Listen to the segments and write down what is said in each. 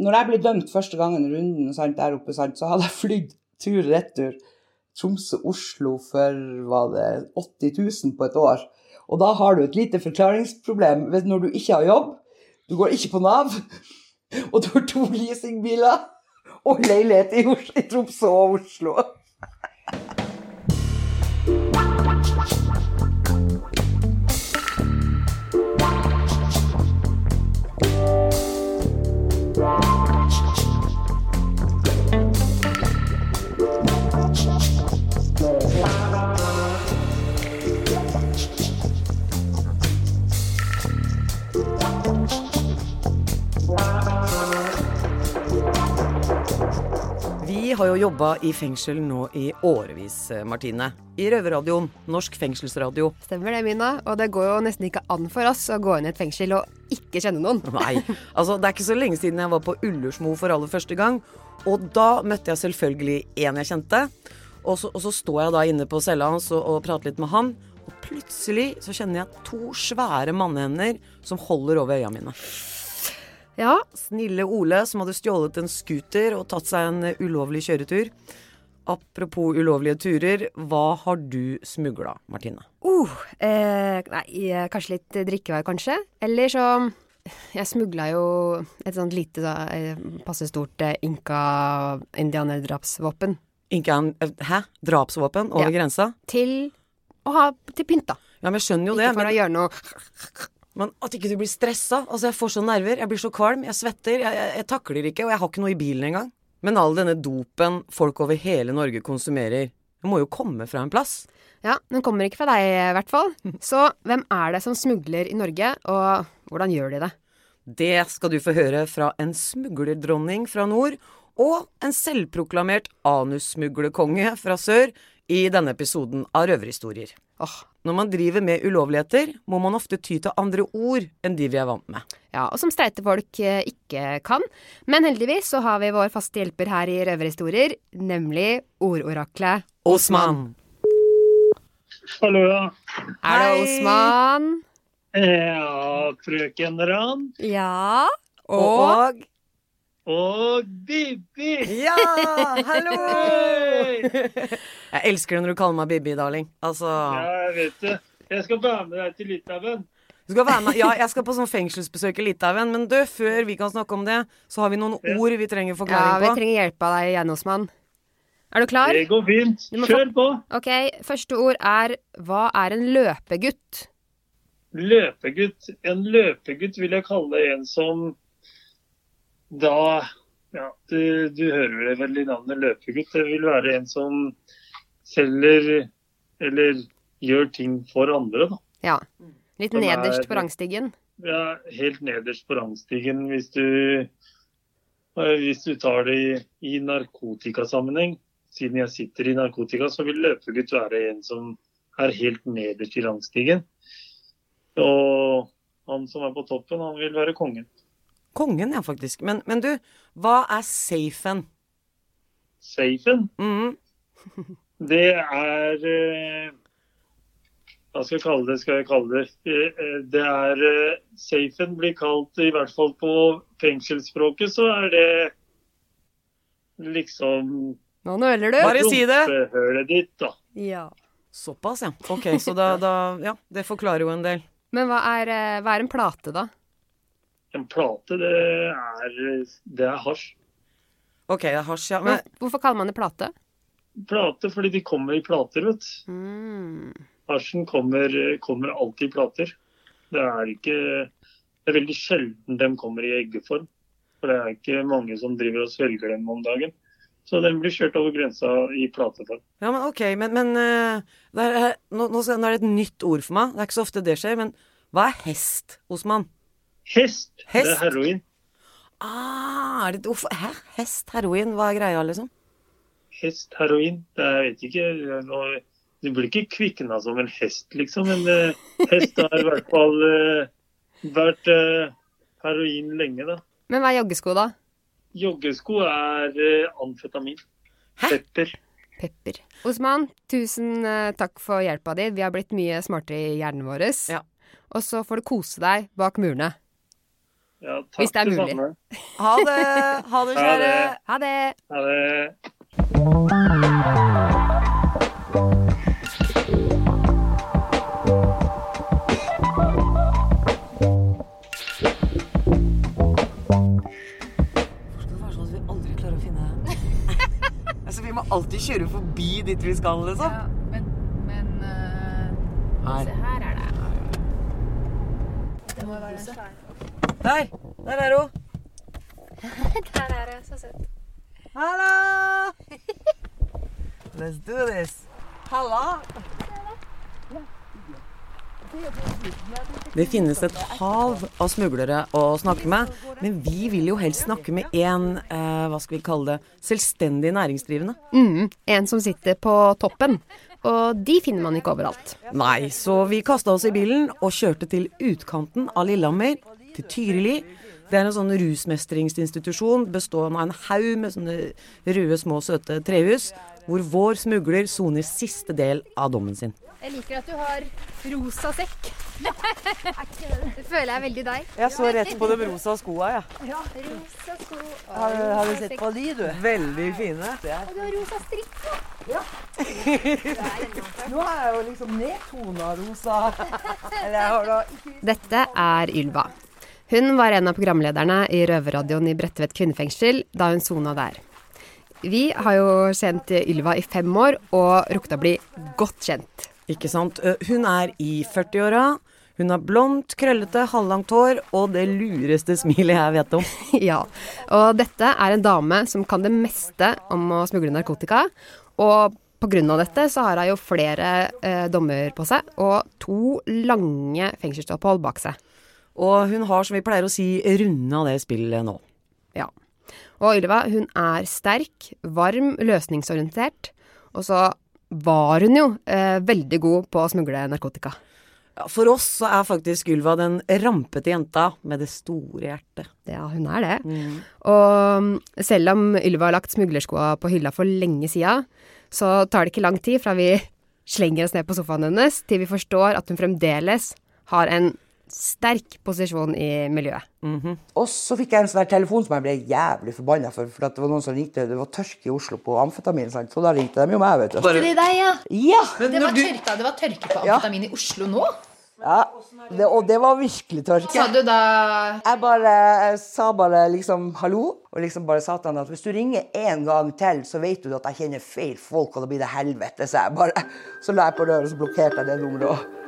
Når jeg ble dømt første gangen i runden sant, der oppe, sant, så hadde jeg flydd tur-retur Tromsø-Oslo for var det 80 000 på et år. Og da har du et lite forklaringsproblem når du ikke har jobb, du går ikke på Nav, og du har to leasingbiler og leilighet i, i Tromsø og Oslo. Har jo jobba i fengsel nå i årevis, eh, Martine. I Røverradioen, Norsk fengselsradio. Stemmer det, Mina. Og det går jo nesten ikke an for oss å gå inn i et fengsel og ikke kjenne noen. Nei, altså det er ikke så lenge siden jeg var på Ullersmo for aller første gang. Og da møtte jeg selvfølgelig en jeg kjente. Og så, og så står jeg da inne på cella hans og, og prater litt med han. Og plutselig så kjenner jeg to svære mannehender som holder over øya mine. Ja, Snille Ole som hadde stjålet en scooter og tatt seg en ulovlig kjøretur. Apropos ulovlige turer, hva har du smugla, Martine? uh, eh, Nei, eh, kanskje litt drikkevær, kanskje. Eller så Jeg smugla jo et sånt lite, da, eh, passe stort eh, inka-indianerdrapsvåpen Inka Hæ? Drapsvåpen over Ja. grensa? til å ha til pynt, da. Ja, men jeg skjønner jo Ikke det. for å gjøre noe men at ikke du blir stressa. Altså, jeg får så nerver. Jeg blir så kvalm. Jeg svetter. Jeg, jeg, jeg takler ikke, og jeg har ikke noe i bilen engang. Men all denne dopen folk over hele Norge konsumerer, det må jo komme fra en plass. Ja, den kommer ikke fra deg, i hvert fall. Så hvem er det som smugler i Norge, og hvordan gjør de det? Det skal du få høre fra en smuglerdronning fra nord og en selvproklamert anussmuglerkonge fra sør i denne episoden av Røverhistorier. Oh. Når man driver med ulovligheter, må man ofte ty til andre ord enn de vi er vant med. Ja, og som streite folk eh, ikke kan. Men heldigvis så har vi vår faste hjelper her i Røverhistorier, nemlig ordoraklet Osman. Hallo, ja. Er det Osman? Ja, frøken Ran Ja. Og, og Bibi. Ja! Hallo! Jeg elsker det når du kaller meg Bibi, darling. Altså Ja, jeg vet det. Jeg skal være med deg til Litauen. du skal være med, Ja, jeg skal på sånn fengselsbesøk i Litauen, men du, før vi kan snakke om det, så har vi noen Ja. ord vi trenger forklaring på. ja, vi trenger hjelp av deg igjen, Osman. Er du klar? Det går fint. Kjør på. Ok, første ord er hva er en løpegutt? Løpegutt. En løpegutt vil jeg kalle en som da Ja, du, du hører det vel i navnet løpegutt. Det vil være en som selger eller gjør ting for andre, da. Ja. Litt Som er- nederst på rangstigen. Ja, helt nederst på rangstigen hvis du eh, hvis du tar det i, i narkotikasammenheng. Siden jeg sitter i narkotika, så vil løpegutt være en som er helt nederst i rangstigen. Og han som er på toppen, han vil være kongen. Kongen, ja, faktisk. Men, men du, hva er safen? Safen, Mm. det er eh, Hva skal jeg kalle det? Skal jeg kalle det? Eh, eh, Det er Safen blir kalt, i hvert fall på fengselsspråket, så er det liksom Nå nøler du. Bare si det! rumpehølet ditt, da. Ja. Såpass, ja. Ok, så da, da Ja, det forklarer jo en del. Men hva er, hva er en plate, da? En plate, det er, det er hasj. Ok, det er hasj, ja. Men Hvorfor kaller man det plate? Plate fordi de kommer i plater, vet du. Mm. Hasjen kommer, kommer alltid i plater. Det er ikke Det er veldig sjelden de kommer i eggeform. For det er ikke mange som driver og svelger dem om dagen. Så den blir kjørt over grensa i plateform. Ja, men ok, men, men eh, det er, nå, nå, nå er det et nytt ord for meg. Det er ikke så ofte det skjer. Men hva er hest, Osman? Hest, det er heroin. Ah, er det, hvorfor, hæ? Hest, heroin, hva er greia, liksom? Hest, heroin. Det er, jeg vet ikke Du blir ikke kvikna som en hest, liksom. Men eh, hest har i hvert fall eh, vært eh, heroin lenge, da. Men hva er joggesko, da? Joggesko er eh, amfetamin. Pepper. Pepper. Osman, tusen eh, takk for hjelpa di. Vi har blitt mye smartere i hjernen vår. Ja. Og så får du kose deg bak murene. Ja, takk Hvis det er mulig. Ha det! Ha det, kjære. Ha det! Ha det. Altså, vi må alltid kjøre forbi dit vi skal, liksom. men, men Her. her er det. Det må være en svær. Der! Der er hun. Der er det. Så søt. Hallo! Let's do this. Halla! Det finnes et hav av smuglere å snakke med, men vi vil jo helst snakke med en, eh, hva skal vi kalle det, selvstendig næringsdrivende. Mm, en som sitter på toppen. Og de finner man ikke overalt. Nei, så vi kasta oss i bilen og kjørte til utkanten av Lillehammer, til Tyrili. Det er en sånn rusmestringsinstitusjon bestående av en haug med sånne røde, små, søte trehus, hvor vår smugler soner siste del av dommen sin. Jeg liker at du har rosa sekk. det føler jeg er veldig deg. Jeg så rett på de rosa skoa, jeg. Ja, rosa sko. Har, har du sett på de, du? Veldig fine. Og du har rosa strikk. Nå er jeg jo liksom nedtona rosa. Eller jeg har da ikke Dette er Ylva. Hun var en av programlederne i Røverradioen i Bredtvet kvinnefengsel da hun sona der. Vi har jo kjent Ylva i fem år og rukket å bli godt kjent. Ikke sant. Eh, Hun er i 40-åra. Hun har blondt, krøllete, halvlangt hår og det lureste smilet jeg vet om. ja, og dette er en dame som kan det meste om å smugle narkotika. Og pga. dette så har hun jo flere eh, dommer på seg og to lange fengselsopphold bak seg. Og hun har, som vi pleier å si, runda det spillet nå. Ja. Og Ylva, hun er sterk, varm, løsningsorientert. Og så var hun jo eh, veldig god på å smugle narkotika. Ja, For oss så er faktisk Ylva den rampete jenta med det store hjertet. Ja, hun er det. Og mm, selv om Ylva har lagt smuglerskoa på hylla for lenge sida, så tar det ikke lang tid fra vi slenger oss ned på sofaen hennes, til vi forstår at hun fremdeles har en sterk posisjon i miljøet. Og så fikk jeg en sånn telefon som jeg ble jævlig forbanna for. For at det var noen som ringte, det var tørke i Oslo på amfetamin. Sant? Så da ringte de jo meg, vet du. Det er deg, ja. Ja! Det var tørka, det var tørke på Ja. amfetamin i Oslo nå. ja. Det, og det var virkelig tørke. Sa du da Jeg bare jeg sa bare liksom hallo, og liksom bare sa til han at hvis du ringer en gang til, så vet du at jeg kjenner feil folk, og da blir det helvete. Så jeg bare Så la jeg på røret, og så blokkerte jeg det nummeret òg.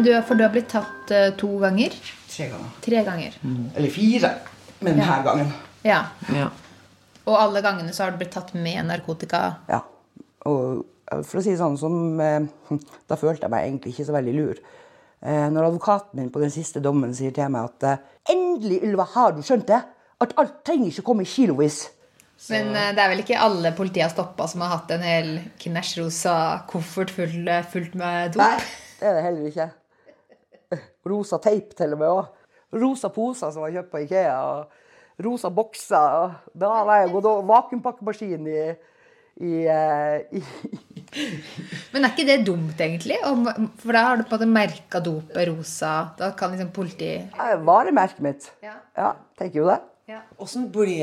Men du, for du har blitt tatt uh, to ganger? Tre ganger. Tre ganger. Eller fire. Men denne gangen. Ja. Ja. Og alle gangene så har du blitt tatt med narkotika. Ja. Og eh, for å si det sånn, som, eh, da følte jeg meg egentlig ikke så veldig lur. Eh, når advokaten min på den siste dommen sier til meg at eh, endelig, Ylva, har du skjønt det? At alt trenger ikke komme i kilovis. Men eh, det er vel ikke alle politiet har stoppa som har hatt en hel knæsjrosa koffert full, fullt med dop? Nei, det er det heller ikke. Rosa teip til og med òg. Rosa poser som var kjøpt på Ikea. Og rosa bokser. Og da var jeg gått over vakuumpakkemaskin i, i, eh, i Men er ikke det dumt, egentlig? For da har du på en måte merka dopet rosa. Da kan liksom politi eh, varemerket mitt. Ja. ja, tenker jo det. Åssen ble,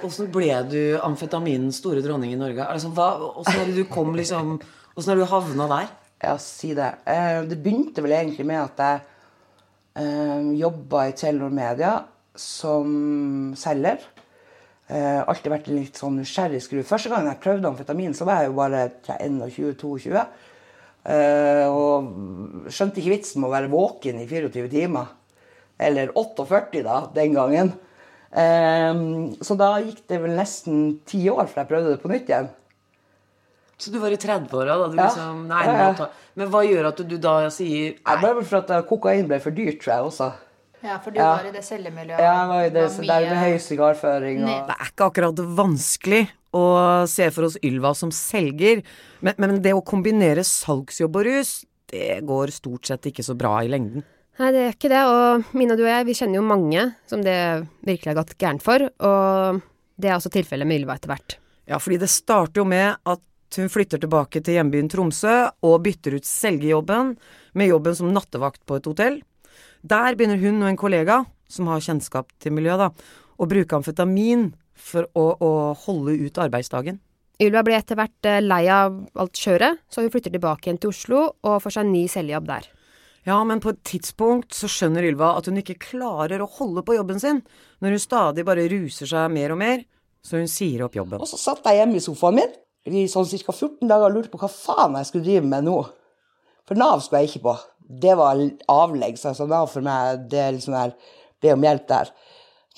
hvordan ble du amfetaminens store dronning i Norge? Altså, hvordan er det du kom liksom Åssen har du havna der? Ja, si det. Eh, det begynte vel egentlig med at jeg eh, jobba i Telenor Media som selger. Eh, alltid vært litt sånn nysgjerrig skru. Første gang jeg prøvde amfetamin, så var jeg jo bare 21-22. Eh, og skjønte ikke vitsen med å være våken i 24 timer. Eller 48, da, den gangen. Eh, så da gikk det vel nesten ti år før jeg prøvde det på nytt igjen. Så du var i 30-åra da du Ja. liksom Nei, Ja, ja. nå Men hva gjør at du da sier Nei, Det bare for at eh, kokain ble for dyrt, tror jeg også. Ja, for du Ja. var i det cellemiljøet. Ja, jeg var i det, var så der med høy sigarføring og Det er ikke akkurat vanskelig å se for oss Ylva som selger, men, men det å kombinere salgsjobb og rus, det går stort sett ikke så bra i lengden. Nei, det er ikke det. Og Mina, du og jeg, vi kjenner jo mange som det virkelig har gått gærent for. Og det er også tilfellet med Ylva etter hvert. Ja, fordi det starter jo med at hun flytter tilbake til hjembyen Tromsø og bytter ut selgejobben med jobben som nattevakt på et hotell. Der begynner hun og en kollega, som har kjennskap til miljøet, da, å bruke amfetamin for å, å holde ut arbeidsdagen. Ylva blir etter hvert eh, lei av alt kjøret, så hun flytter tilbake igjen til Oslo og får seg en ny selgejobb der. Ja, men på et tidspunkt så skjønner Ylva at hun ikke klarer å holde på jobben sin, når hun stadig bare ruser seg mer og mer, så hun sier opp jobben. Og så satt jeg hjemme i sofaen min i sånn ca. 14 dager og lurte på hva faen jeg skulle drive med nå. For Nav skulle jeg ikke på. Det var avleggs. Altså Nav for meg, det er liksom der Be om hjelp der.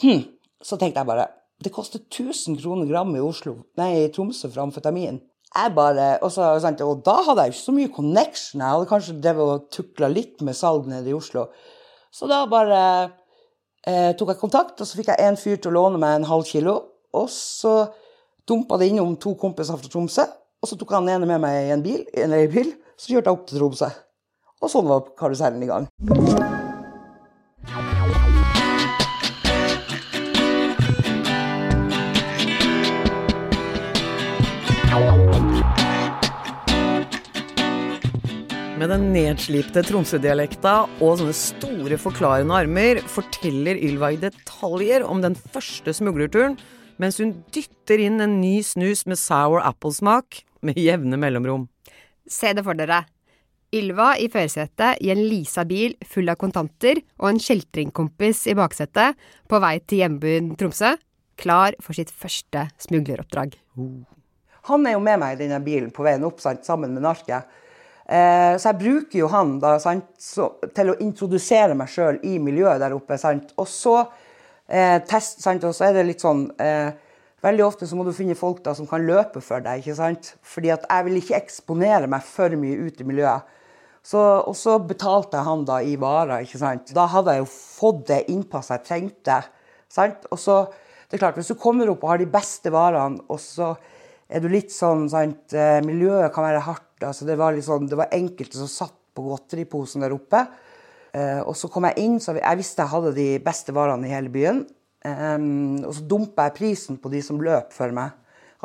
Hm. Så tenkte jeg bare det koster 1000 kroner gram i Oslo, nei, i Tromsø for amfetamin. Jeg bare, og, så, og da hadde jeg ikke så mye connection. Jeg hadde kanskje drevet og tukla litt med salg nede i Oslo. Så da bare eh, tok jeg kontakt, og så fikk jeg en fyr til å låne meg en halv kilo. Og så dumpa det innom to kompiser fra Tromsø, og så tok han ene med meg i en bil, en leiebil, så kjørte jeg opp til Tromsø. Og sånn var karusellen i gang. Med den nedslipte Tromsø-dialekta og sånne store forklarende armer forteller Ylva i detaljer om den første smuglerturen, mens hun dytter inn en ny snus med sour apple-smak med jevne mellomrom. Se det for dere. Ylva i førersetet i en lisa bil full av kontanter og en kjeltringkompis i baksetet på vei til hjembyen Tromsø, klar for sitt første smugleroppdrag. Han er jo med meg i denne bilen på veien opp sant, sammen med narket. Eh, så jeg bruker jo han da, sant, så, til å introdusere meg sjøl i miljøet der oppe. Sant? Og så eh, test, sant, og så er det litt sånn eh, Veldig ofte så må du finne folk da som kan løpe for deg. ikke sant? Fordi at jeg vil ikke eksponere meg for mye ut i miljøet. Så, og så betalte jeg han da i varer. ikke sant? Da hadde jeg jo fått det innpasset jeg trengte. sant? Og så, det er klart, Hvis du kommer opp og har de beste varene, og så er du litt sånn sant, eh, Miljøet kan være hardt altså det, var liksom, det var enkelte som satt på godteriposen der oppe. Eh, og så kom jeg inn, så jeg visste jeg hadde de beste varene i hele byen. Um, og så dumpa jeg prisen på de som løp for meg.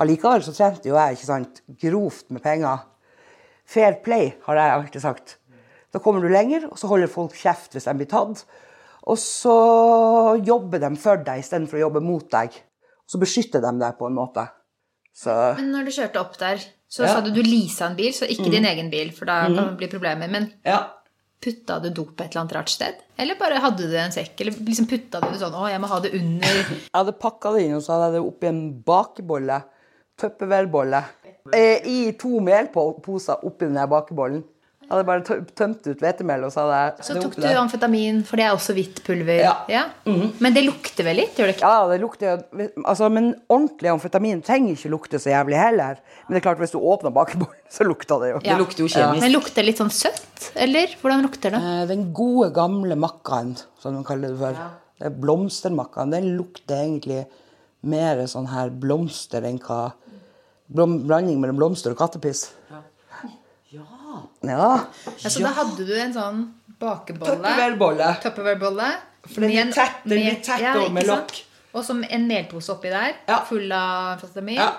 Allikevel så trente jo jeg ikke sant, grovt med penger. Fair play, har jeg alltid sagt. Da kommer du lenger, og så holder folk kjeft hvis de blir tatt. Og så jobber de for deg istedenfor å jobbe mot deg. Og Så beskytter de deg på en måte. Så Men når du kjørte opp der, så Ja. sa du du leasa en bil, så ikke din egen bil, for da kan det bli problemer. Men ja. Putta du dop et eller annet rart sted? Eller bare hadde du en sekk? Eller liksom putta du det sånn Å, jeg må ha det under Jeg hadde pakka det inn, og så hadde jeg det oppi en bakebolle. Tupperware-bolle. Eh, I to melposer oppi den bakebollen. Jeg hadde bare tømt ut hvetemel, og så hadde jeg Så tok du der. amfetamin, for det er også hvitt pulver. Ja. Men det lukter vel litt, gjør det ikke? Ja, det lukter altså, Men ordentlig amfetamin trenger ikke lukte så jævlig heller. Men det er klart, hvis du åpner bakebollen, så lukter det jo. Ja. Det lukter jo kjemisk. Men lukter det litt sånn søtt? Eller hvordan lukter det? Eh, Den gode, gamle makkaen, som de kaller det for. Det er Blomstermakkaen. Den lukter egentlig mer sånn her blomster enn hva blom, Blanding mellom blomster og kattepiss. Ja. Ja, så da hadde du en sånn bakebolle Tupperware-bolle. Tupperware-bolle. For den blir tett- den blir tett ja, med lokk. Og som en melpose oppi der, Ja. full av amfetamin. Ja.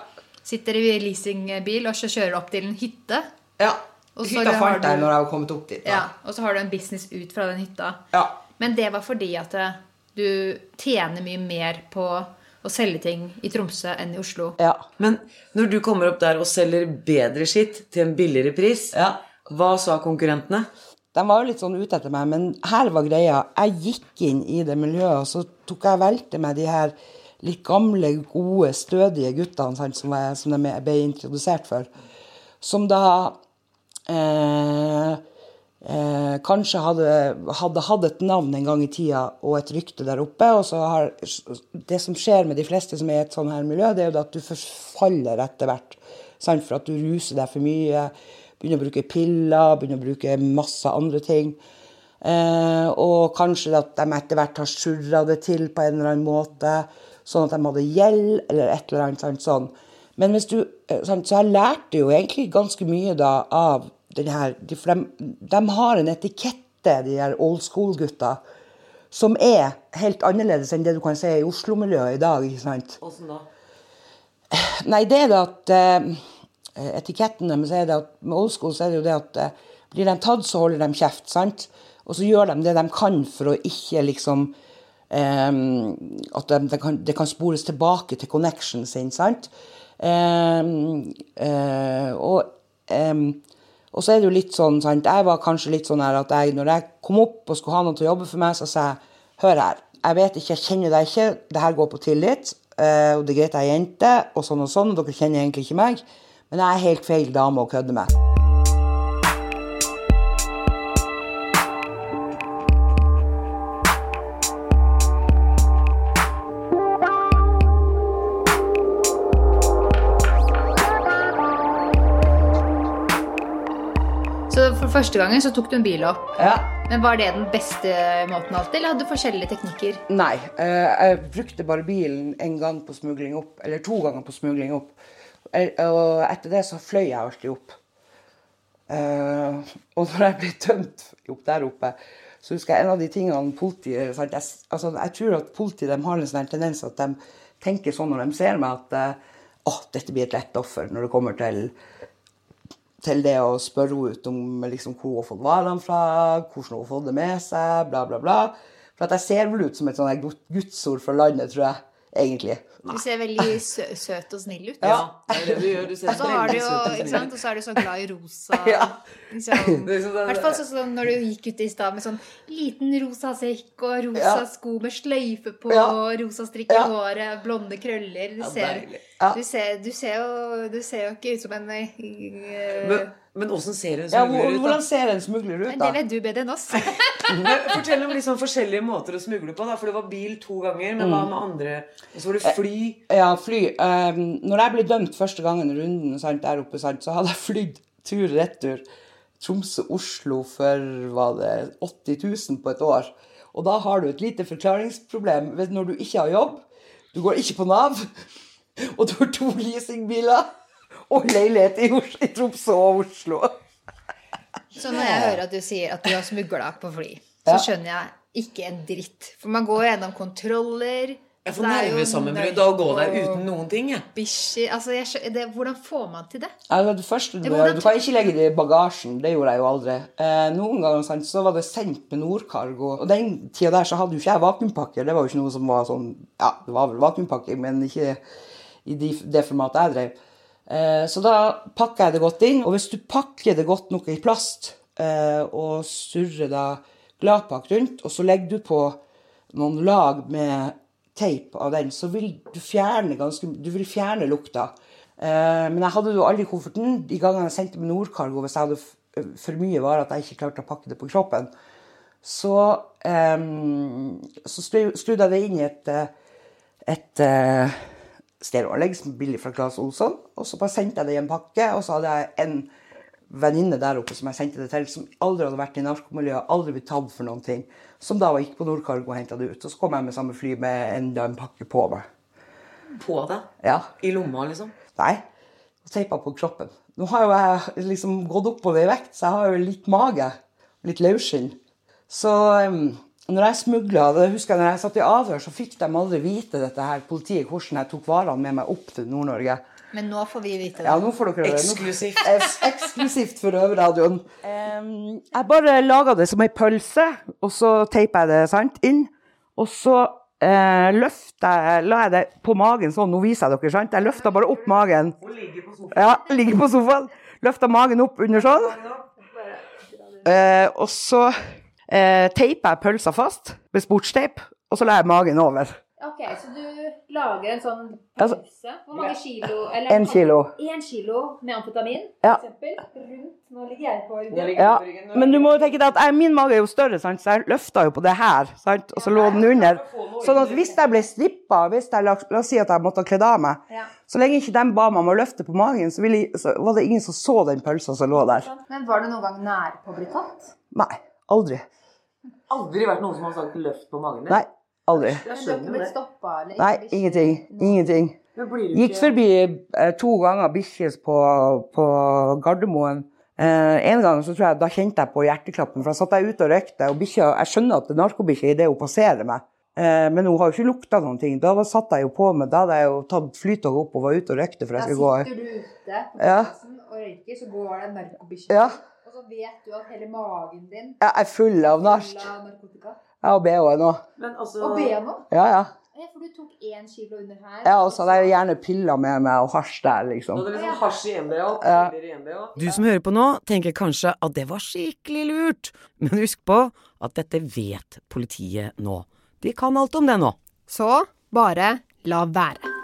Sitter i leasingbil og så kjører opp til en hytte. Ja. Hytta har fant jeg du- når jeg var kommet opp dit. da. Ja, og så har du en business ut fra den hytta. Ja. Men det var fordi at eh, du tjener mye mer på å selge ting i Tromsø enn i Oslo. ja. Men når du kommer opp der og selger bedre skitt til en billigere pris, Ja. Hva sa konkurrentene? De var jo litt sånn ute etter meg, men her var greia. Jeg gikk inn i det miljøet, og så tok jeg velte med de her litt gamle, gode, stødige guttene sant, som, jeg, som de ble introdusert for. Som da eh, eh, kanskje hadde, hadde hatt et navn en gang i tida og et rykte der oppe. Og så har Det som skjer med de fleste som er i et sånt her miljø, det er jo at du forfaller etter hvert. Sant? For at du ruser deg for mye. Begynner å bruke piller, begynner å bruke masse andre ting. Eh, og kanskje at de etter hvert har surra det til på en eller annen måte, sånn at de hadde gjeld, eller et eller annet sånt sånn. Men hvis du, eh, sant, så jeg lærte jo egentlig ganske mye da av den her For de, de har en etikette, de her old school-gutta, som er helt annerledes enn det du kan se i Oslo-miljøet i dag. ikke sant? Åssen da? Nei, det er det at eh, eh, men så er det at med old school så er det jo det at eh, blir de tatt, så holder de kjeft, sant? Og så gjør de det de kan for å ikke liksom eh, At de, det, kan, de kan spores tilbake til connection sin, sant? Eh, eh, og, eh, og så er det jo litt sånn, sant? Jeg var kanskje litt sånn her at jeg, når jeg kom opp og skulle ha noen til å jobbe for meg, så sa jeg Hør her, jeg vet ikke, jeg kjenner deg ikke, det her går på tillit. eh, og det er greit jeg er jente, og sånn og sånn, og dere kjenner egentlig ikke meg. Men jeg er helt feil dame å kødde med. Så for første gangen så tok du en bil opp. Ja. Men Var det den beste måten alltid, eller hadde du forskjellige teknikker? Nei, eh, jeg brukte bare bilen en gang på smugling opp, eller to ganger på smugling opp. Og etter det så fløy jeg alltid opp. Uh, og når jeg ble tømt opp der oppe, så husker jeg en av de tingene politiet jeg, altså, jeg tror at politiet har en sånn tendens at de tenker sånn når de ser meg, at uh, oh, dette blir et lett offer når det kommer til til det å spørre henne ut om liksom, hvor hun har fått varene fra, hvordan hun har fått det med seg, bla, bla, bla. For at jeg ser vel ut som et sånn gudsord fra landet, tror jeg, egentlig. Du ser veldig sø søt og snill ut. Ja, det er det du gjør. Du ser Og så har du jo, søt og. Og så er du så glad i rosa. Ja. Liksom. Er sånn I hvert fall sånn når du gikk ut i stad med sånn liten rosa sekk og rosa Ja. sko med sløyfe på, Ja. rosa strikk i Ja. håret, blonde krøller. Du ser, du ser, du ser, jo, du ser jo ikke ut som en eh, Men, åssen ser en Ja, smugler hvor- ut, hvordan ser en smugler ut, da? det vet du bedre enn oss. Fortell om liksom forskjellige måter å smugle på. da, For det var bil to ganger, men hva med andre? Og så var det fly. Ja, fly. Um, når jeg ble dømt første gangen i runden sant, der oppe, sant, så hadde jeg flydd tur-retur Tromsø-Oslo for var det 80 000 på et år. Og da har du et lite forklaringsproblem når du ikke har jobb, du går ikke på Nav, og du har to leasingbiler og leilighet i, Os i Tromsø og Oslo. Så når jeg hører at du sier at du har smugla på fly, så Ja. skjønner jeg ikke en dritt. For man går gjennom kontroller. Jeg får er nervesammenbrudd av å gå der uten noen ting. jeg. bikkjer. Altså, jeg skjø- det, hvordan får man til det? Altså, det første du, du kan ikke legge det i bagasjen. Det gjorde jeg jo aldri. Eh, noen ganger sant, så var det sendt med Nordkargo. Og den tida der så hadde jo ikke jeg vakuumpakker. Det var jo ikke noe som var sånn Ja, det var vel vakuumpakker, men ikke i de, det formatet jeg drev. Eh, så da pakker jeg det godt inn. Og hvis du pakker det godt nok i plast eh, og surrer da gladpakk rundt, og så legger du på noen lag med teip av den, så vil du fjerne ganske Du vil fjerne lukta. Eh, men jeg hadde jo aldri kofferten. De gangene jeg sendte med Nordkargo, hvis jeg hadde for mye varer at jeg ikke klarte å pakke det på kroppen, så, så skru- skrudde jeg det inn i et, et, et stereoanlegg som er billig fra Claes Olsson. Og så bare sendte jeg det i en pakke, og så hadde jeg en venninne der oppe som jeg sendte det til, som aldri hadde vært i narkomiljøet, aldri blitt tatt for noen ting. Som da gikk på Nordkargo og henta det ut. Og så kom jeg med samme fly med enda en pakke på meg. På deg. Ja. I lomma, liksom. Nei. Og teipa på kroppen. Nå har jo jeg liksom gått oppover i vekt, så jeg har jo litt mage. Litt løsskinn. Så um, når jeg smugla det husker jeg når jeg satt i avhør, så fikk de aldri vite dette her, politiet, hvordan jeg tok varene med meg opp til Nord-Norge. Men nå får vi vite det. Ja, nå får dere det. Nå- Eksklusivt. Eksklusivt for Røverradioen. Um, jeg bare laga det som ei pølse, og så teipa jeg det sant, inn. Og så eh, løfta jeg, la jeg det på magen sånn. Nå viser jeg dere, sant? Jeg løfta bare opp magen. Hun ligger på sofaen. Ja, ligger på sofaen. Løfta magen opp under sånn. Eh, og så eh, teipa jeg pølsa fast med sportsteip, og så la jeg magen over. Ok, så du lager en sånn Altså- pølse. Hvor mange kilo? Eller En kilo. En kilo med amfetamin, Ja. for eksempel. Rundt Nå ligger jeg på ryggen. Ja, men du må jo tenke deg at jeg, min mage er jo større, sant? så jeg løfta jo på det her, sant? og så lå den under. Sånn at hvis jeg ble strippa, hvis jeg, la, la oss si at jeg måtte ha kledd av meg, Ja. så lenge ikke de ba meg om å løfte på magen, så, ville, jeg- så var det ingen som så den pølsa som lå der. Men var du noen gang nær på å bli tatt? Nei. Aldri. Aldri vært noen som har sagt 'løft på magen din'? Nei. Aldri. Jeg skjønner det. stoppa? eller? Nei, ingenting. Ingenting. Gikk forbi eh, to ganger bikkjer på, på Gardermoen. Eh, en gang så tror jeg, da kjente jeg på hjerteklappen, for da satt jeg ute og røykte, og bikkja Jeg skjønner at det er narkobikkje idet hun passerer meg. Eh, men hun har jo ikke lukta noen ting. Da satt jeg jo på med, da hadde jeg jo tatt flytoget opp og var ute og røykte for jeg Da skulle gå. sitter du ute på Ja. og røyker, så går det en narkobikkje. Ja. Og så vet du at hele magen din ja, er full av full av narkotika. Jeg har BH nå. Men altså Og BH. Ja, ja. Ja, for du tok én kilo under her. Ja, og så hadde jeg gjerne piller med meg og hasj der, liksom. det liksom hasj i Ja. piller i en Du som hører på nå, tenker kanskje at det var skikkelig lurt. Men husk på at dette vet politiet nå. De kan alt om det nå. Så bare la være.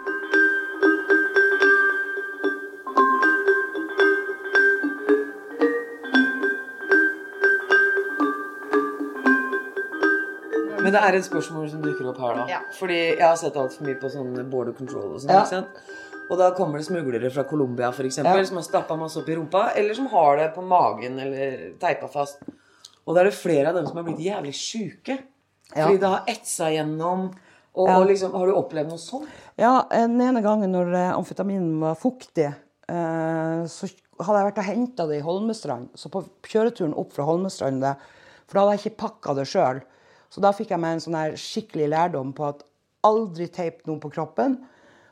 Men det er et spørsmål som dukker opp her, da. Ja. Fordi jeg har sett altfor mye på sånn border control og sånn. Ja. ikke sant? Og da kommer det smuglere fra Colombia for eksempel, Ja. som har stappa masse opp i rumpa, eller som har det på magen eller teipa fast. Og da er det flere av dem som har blitt jævlig sjuke. Ja. Fordi det har etsa gjennom. Og, Ja. og liksom, Har du opplevd noe sånt? Ja, den ene gangen når eh, amfetaminen var fuktig, eh, så hadde jeg vært og henta det i Holmestrand. Så på kjøreturen opp fra Holmestrand, for da hadde jeg ikke pakka det sjøl. Så da fikk jeg meg en sånn her skikkelig lærdom på at aldri teip noe på kroppen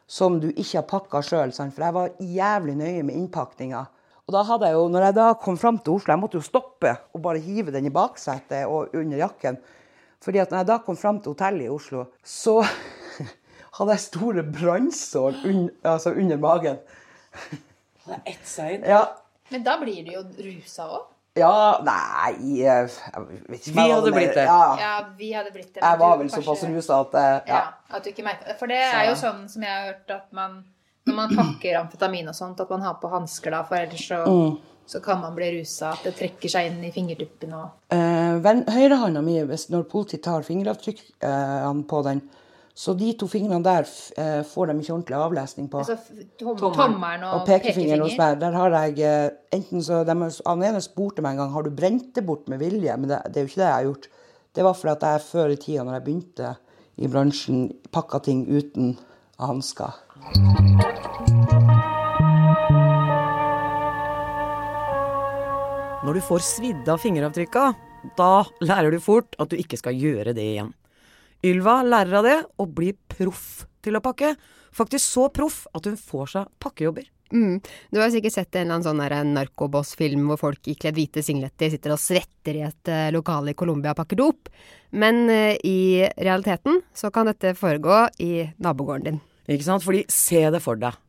som du ikke har pakka sjøl. For jeg var jævlig nøye med innpakninga. Og da hadde jeg jo, når jeg da kom fram til Oslo, jeg måtte jo stoppe og bare hive den i baksetet og under jakken. Fordi at når jeg da kom fram til hotellet i Oslo, så hadde jeg store brannsår un altså under magen. Det er seg inn. Ja, Men da blir du jo rusa òg. Ja Nei jeg vet ikke Vi hadde blitt det. Ja, Ja, vi hadde blitt det. jeg var vel kanskje- såpass rusa at eh, Ja, ja. at du ikke merker det. For det er jo sånn som jeg har hørt at man Når man pakker amfetamin og sånt, at man har på hansker da, for ellers så, Mm. så kan man bli rusa. At det trekker seg inn i fingertuppene og Eh, Høyrehånda mi, når politiet tar fingeravtrykk eh, på den, så de to fingrene der eh, får de ikke ordentlig avlesning på. altså, tom, Tommelen. tommelen og, Og pekefingeren hos meg, der har jeg eh, enten så de, har- Han ene spurte meg en gang har du brent det bort med vilje, men det, det er jo ikke det jeg har gjort. Det var fordi at jeg før i tida, når jeg begynte i bransjen, pakka ting uten hansker. Når du får svidd av fingeravtrykka, da lærer du fort at du ikke skal gjøre det igjen. Ylva lærer av det og blir proff til å pakke. Faktisk så proff at hun får seg pakkejobber. Mm. Du har sikkert sett en eller annen sånn der narkoboss-film hvor folk ikledd hvite singletter sitter og svetter i et eh, lokale i Colombia og pakker dop. Men eh, i realiteten så kan dette foregå i nabogården din. Ikke sant? Fordi se det for deg.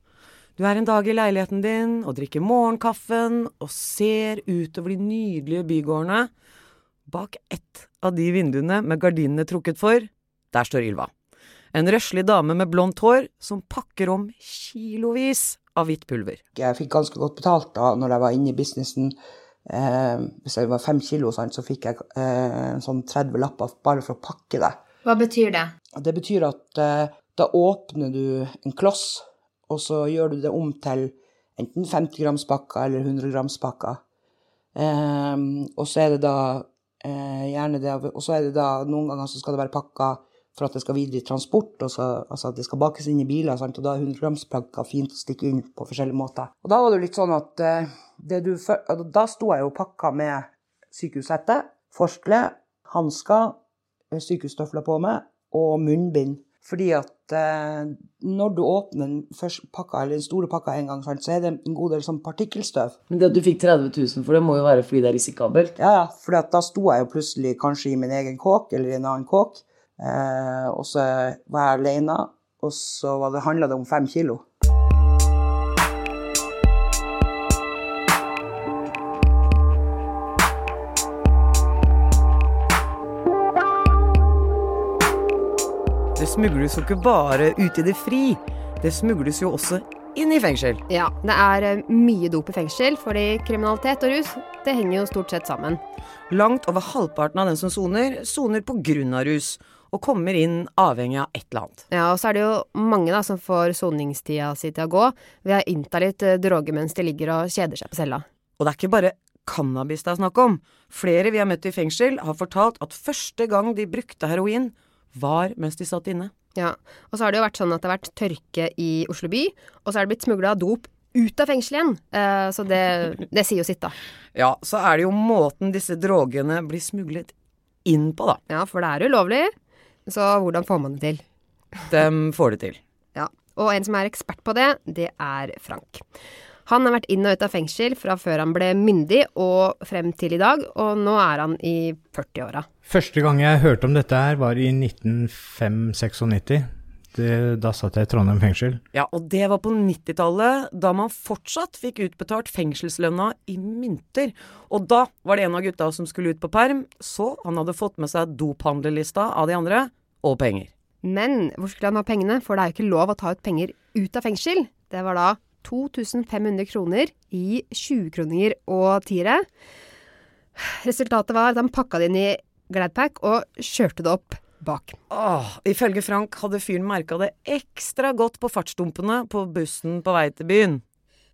Du er en dag i leiligheten din og drikker morgenkaffen og ser utover de nydelige bygårdene. Bak ett av de vinduene med gardinene trukket for, der står Ylva. En røslig dame med blondt hår som pakker om kilovis av hvitt pulver. Jeg fikk ganske godt betalt da når jeg var inne i businessen. Eh, hvis jeg var fem kilo, sant, så fikk jeg eh, sånn 30 lapper bare for å pakke det. Hva betyr det? Det betyr at eh, da åpner du en kloss, og så gjør du det om til enten 50 grams pakker eller 100 grams pakker. Eh, og så er det da eh, gjerne det, og så er det da noen ganger så skal det være pakka for at det skal videre i transport, og så, altså at det skal bakes inn i biler, sant? og da er 100 grams pakker fint å stikke inn på forskjellige måter. Og da var det litt sånn at eh, det du, da sto jeg jo pakka med sykehushette, forkle, hansker, eh, sykehusstøvler på meg og munnbind. Fordi at eh, når du åpner den pakka, eller den store pakka en gang, så er det en god del sånn partikkelstøv. Men det at du fikk 30 000 for det, må jo være fordi det er risikabelt. Ja, ja, for da sto jeg jo plutselig kanskje i min egen kåk, eller i en annen kåk. Eh, og så var jeg alene, og så var det, handla det om fem kilo. Det smugles jo ikke bare ut i det fri, det smugles jo også inn i fengsel. Ja, det er eh, mye dop i fengsel, fordi kriminalitet og rus, det henger jo stort sett sammen. Langt over halvparten av den som soner, soner av rus, og kommer inn avhengig av et eller annet. Ja, og så er det jo mange da som får soningstida si til å gå ved å innta litt eh, droger mens de ligger og kjeder seg på cella. Og det er ikke bare cannabis det er snakk om. Flere vi har møtt i fengsel, har fortalt at første gang de brukte heroin, var mens de satt inne. Ja, og så har det jo vært sånn at det har vært tørke i Oslo by, og så er det blitt smugla dop ut av fengselet igjen. Eh, så det, det sier jo sitt, da. Ja, så er det jo måten disse drogene blir smuglet inn på, da. Ja, for det er ulovlig. Så hvordan får man det til? Dem får det til. Ja, og en som er ekspert på det, det er Frank. Han har vært inn og ut av fengsel fra før han ble myndig og frem til i dag, og nå er han i 40-åra. Første gang jeg hørte om dette her, var i 1995-96. Det- Da satt jeg i Trondheim fengsel. Ja, og det var på 90-tallet, da man fortsatt fikk utbetalt fengselslønna i mynter. Og da var det en av gutta som skulle ut på perm, så han hadde fått med seg dophandlerlista av de andre, og penger. Men hvor skulle han ha pengene, for det er jo ikke lov å ta ut penger ut av fengsel. Det var da 2500 kroner i 20-kroninger og tiere. Resultatet var at han pakka det inn i Gladpack og kjørte det opp bak. Åh, ifølge Frank hadde fyren merka det ekstra godt på fartsdumpene på bussen på vei til byen.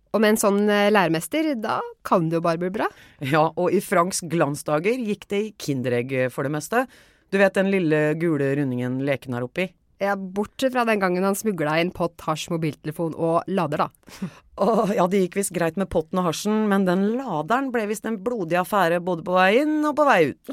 Og med en sånn eh, læremester, da kan det jo bare bli bra. Ja, og i Franks glansdager gikk det i Kinderegg for det meste. Du vet den lille gule rundingen leken er oppi? Ja, bortsett fra den gangen han smugla inn pott, hasj, mobiltelefon og lader, da. Oh, ja, det gikk visst greit med potten og hasjen, men den laderen ble visst en blodig affære både på vei inn og på vei ut.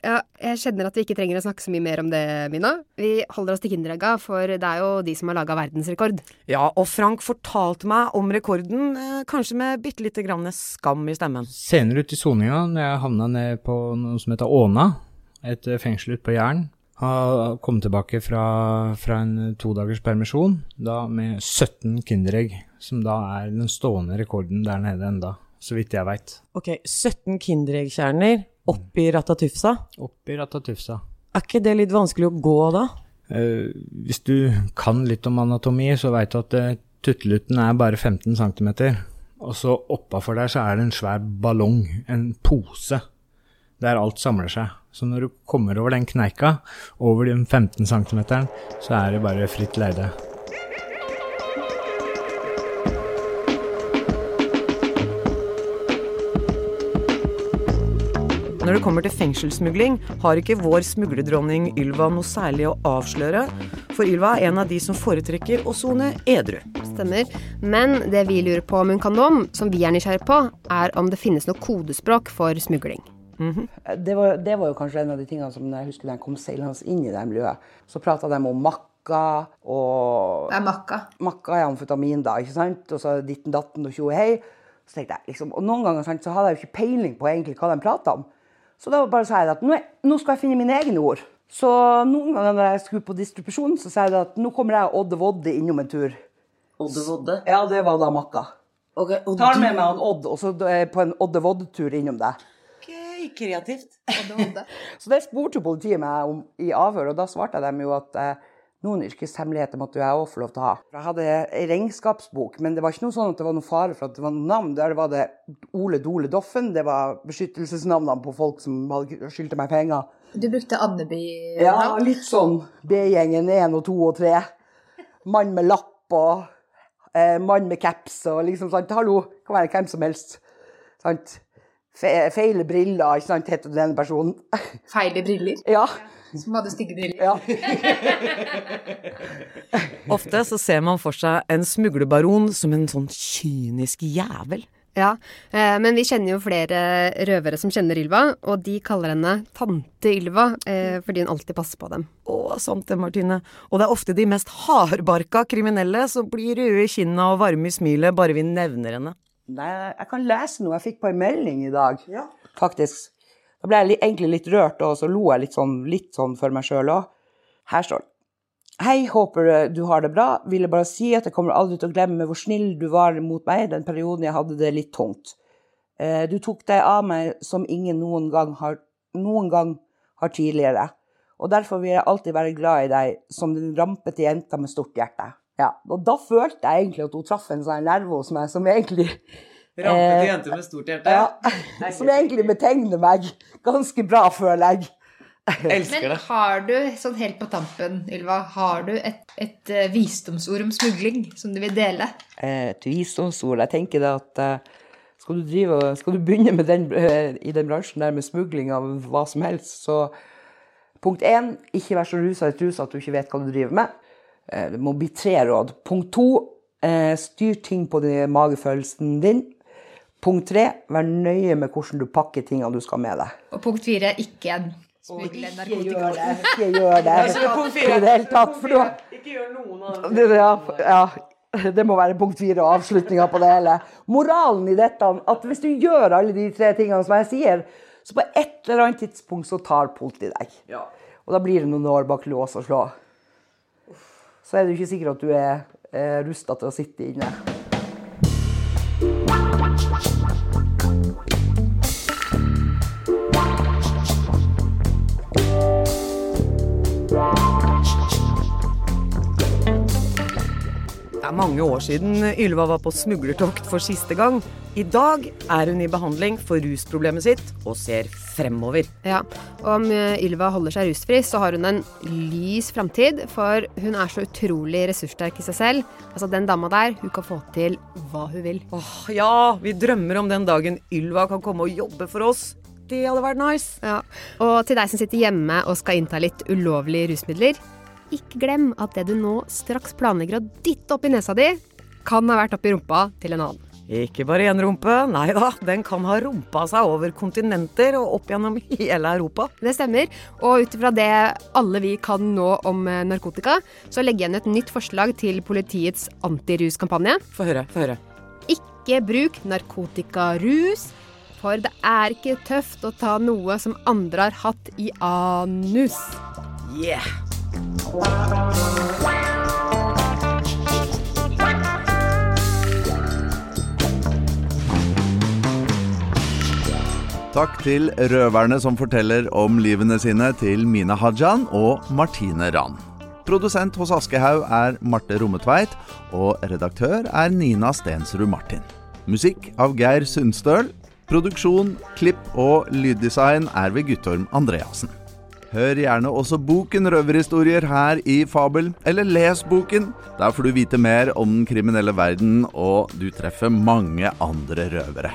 Ja, jeg kjenner at vi ikke trenger å snakke så mye mer om det, Mina. Vi holder oss til Kinderegga, for det er jo de som har laga verdensrekord. Ja, og Frank fortalte meg om rekorden, eh, kanskje med bitte lite grann skam i stemmen. Senere ut i soninga, når jeg havna ned på noe som heter Åna, et fengsel ute på Jæren, har kommet tilbake fra, fra en todagers permisjon, da med 17 Kinderegg, som da er den stående rekorden der nede enda, så vidt jeg veit. Ok, 17 Kinderegg-kjerner oppi Ratatufsa. Oppi Ratatufsa. Er ikke det litt vanskelig å gå da? Uh, hvis du kan litt om anatomi, så veit du at uh, tuttelutten er bare 15 cm. Og så oppafor der så er det en svær ballong, en pose, der alt samler seg. Så når du kommer over den kneika, over den 15 cm, så er det bare fritt leide. Når det kommer til fengselssmugling, har ikke vår smugledronning Ylva noe særlig å avsløre, for Ylva er en av de som foretrekker å sone edru. Stemmer. Men det vi lurer på om hun kan noe om, som vi er nysgjerrig på, er om det finnes noe kodespråk for smugling. Det var, det var jo kanskje en av de tingene som jeg husker da jeg kom seilende inn i det miljøet. Så prata de om makka og Det er makka. Makka er amfetamin, da, ikke sant? Og så ditten datten og tjo hei. Så tenkte jeg, liksom, og noen ganger sant, så hadde jeg jo ikke peiling på egentlig hva de prata om. Så da bare sa jeg at nå, er- nå skal jeg finne mine egne ord. Så noen ganger når jeg skulle på distribusjon, så sa jeg at nå kommer jeg og Odde Vodde innom en tur. Odde Vodde? Ja, det var da Makka. Okay, og Tar med meg han Odd, og så på en Odde Vodde-tur innom deg. Kreativt. Så det spurte politiet meg om i avhør, og da svarte jeg dem jo at eh, noen yrkeshemmeligheter måtte jeg òg få lov til å ha. Jeg hadde ei regnskapsbok, men det var ikke noe sånn at det var noe fare for at det var noen navn. Der var det Ole Dole Doffen, det var beskyttelsesnavnene på folk som skyldte meg penger. Du brukte Andeby Ja, litt sånn B-gjengen 1 og 2 og 3. Mann med lapp og eh, mann med caps og liksom sånn. Hallo, kan være hvem som helst. Sant? Fe feile briller, ikke sant, heter denne personen. Feile briller. ja. Som hadde stygge briller. ja. Ofte så ser man for seg en smuglerbaron som en sånn kynisk jævel. Ja, eh, men vi kjenner jo flere røvere som kjenner Ylva, og de kaller henne tante Ylva eh, fordi hun alltid passer på dem. Å, sant det, Martine. Og det er ofte de mest hardbarka kriminelle som blir røde i kinna og varme i smilet bare vi nevner henne. Nei, jeg kan lese noe jeg fikk på en melding i dag, faktisk. Da ble jeg egentlig litt rørt, og så lo jeg litt sånn, litt sånn for meg sjøl òg. Her står det. Hei, håper eh, du har det bra. Ville bare si at jeg kommer aldri til å glemme hvor snill du var mot meg den perioden jeg hadde det litt tungt. Eh, Du tok deg av meg som ingen noen gang har, noen gang har tidligere. Og derfor vil jeg alltid være glad i deg som den rampete jenta med stort hjerte. Ja, og da følte jeg egentlig at hun traff en sånn nerve hos meg som egentlig Rampete jente med stort hjerte. ja, som egentlig betegner meg ganske bra, føler jeg. Elsker det. Men har du, sånn helt på tampen, Ylva, har du et, et eh, visdomsord om smugling som du vil dele? Eh, Et visdomsord. Jeg tenker det at eh, skal du, drive, skal du begynne med den, eh, i den bransjen der med smugling av hva som helst, så punkt én, ikke vær så rusa i trusa at du ikke vet hva du driver med. Eh, Det må bli tre råd. Punkt to, eh, styr ting på magefølelsen din. Punkt tre, vær nøye med hvordan du pakker tingene du skal med deg. Og punkt fire, ikke Smugle Ikke gjør det. Ikke gjør det. Tatt. Ikke gjør noen av det, ja, ja, det må være punkt fire og avslutninga på det hele. Moralen i dette at hvis du gjør alle de tre tingene som jeg sier, så på et eller annet tidspunkt så tar politiet deg. Ja. Og da blir det noen år bak lås og slå. Så er det ikke sikkert at du er eh, rusta til å sitte inne. Det er mange år siden Ylva var på smuglertokt for siste gang. I dag er hun i behandling for rusproblemet sitt og ser fremover. Ja, og om eh, Ylva holder seg rusfri, så har hun en lys framtid, for hun er så utrolig ressurssterk i seg selv. Altså, den dama der, hun kan få til hva hun vil. Åh, ja, vi drømmer om den dagen Ylva kan komme og jobbe for oss. Det hadde vært nice. Ja. Og til deg som sitter hjemme og skal innta litt ulovlige rusmidler, ikke glem at det du nå straks planlegger å dytte opp i nesa di, kan ha vært oppi rumpa til en annen. Ikke bare én rumpe, nei da, den kan ha rumpa seg over kontinenter og opp gjennom hele Europa. Det stemmer. Og ut ifra det alle vi kan nå om eh, narkotika, så legger jeg igjen et nytt forslag til politiets antiruskampanje. Få høre, få høre. Ikke bruk narkotikarus, for det er ikke tøft å ta noe som andre har hatt i anus. Yeah! Takk til røverne som forteller om livene sine til Mina Hajan og Martine Rand. Produsent hos Aschehoug er Marte Rommetveit, og redaktør er Nina Stensrud Martin. Musikk av Geir Sundstøl. Produksjon, klipp og lyddesign er ved Guttorm Andreassen. Hør gjerne også boken Røverhistorier her i Fabel, eller les boken. Der får du vite mer om den kriminelle verden, og du treffer mange andre røvere.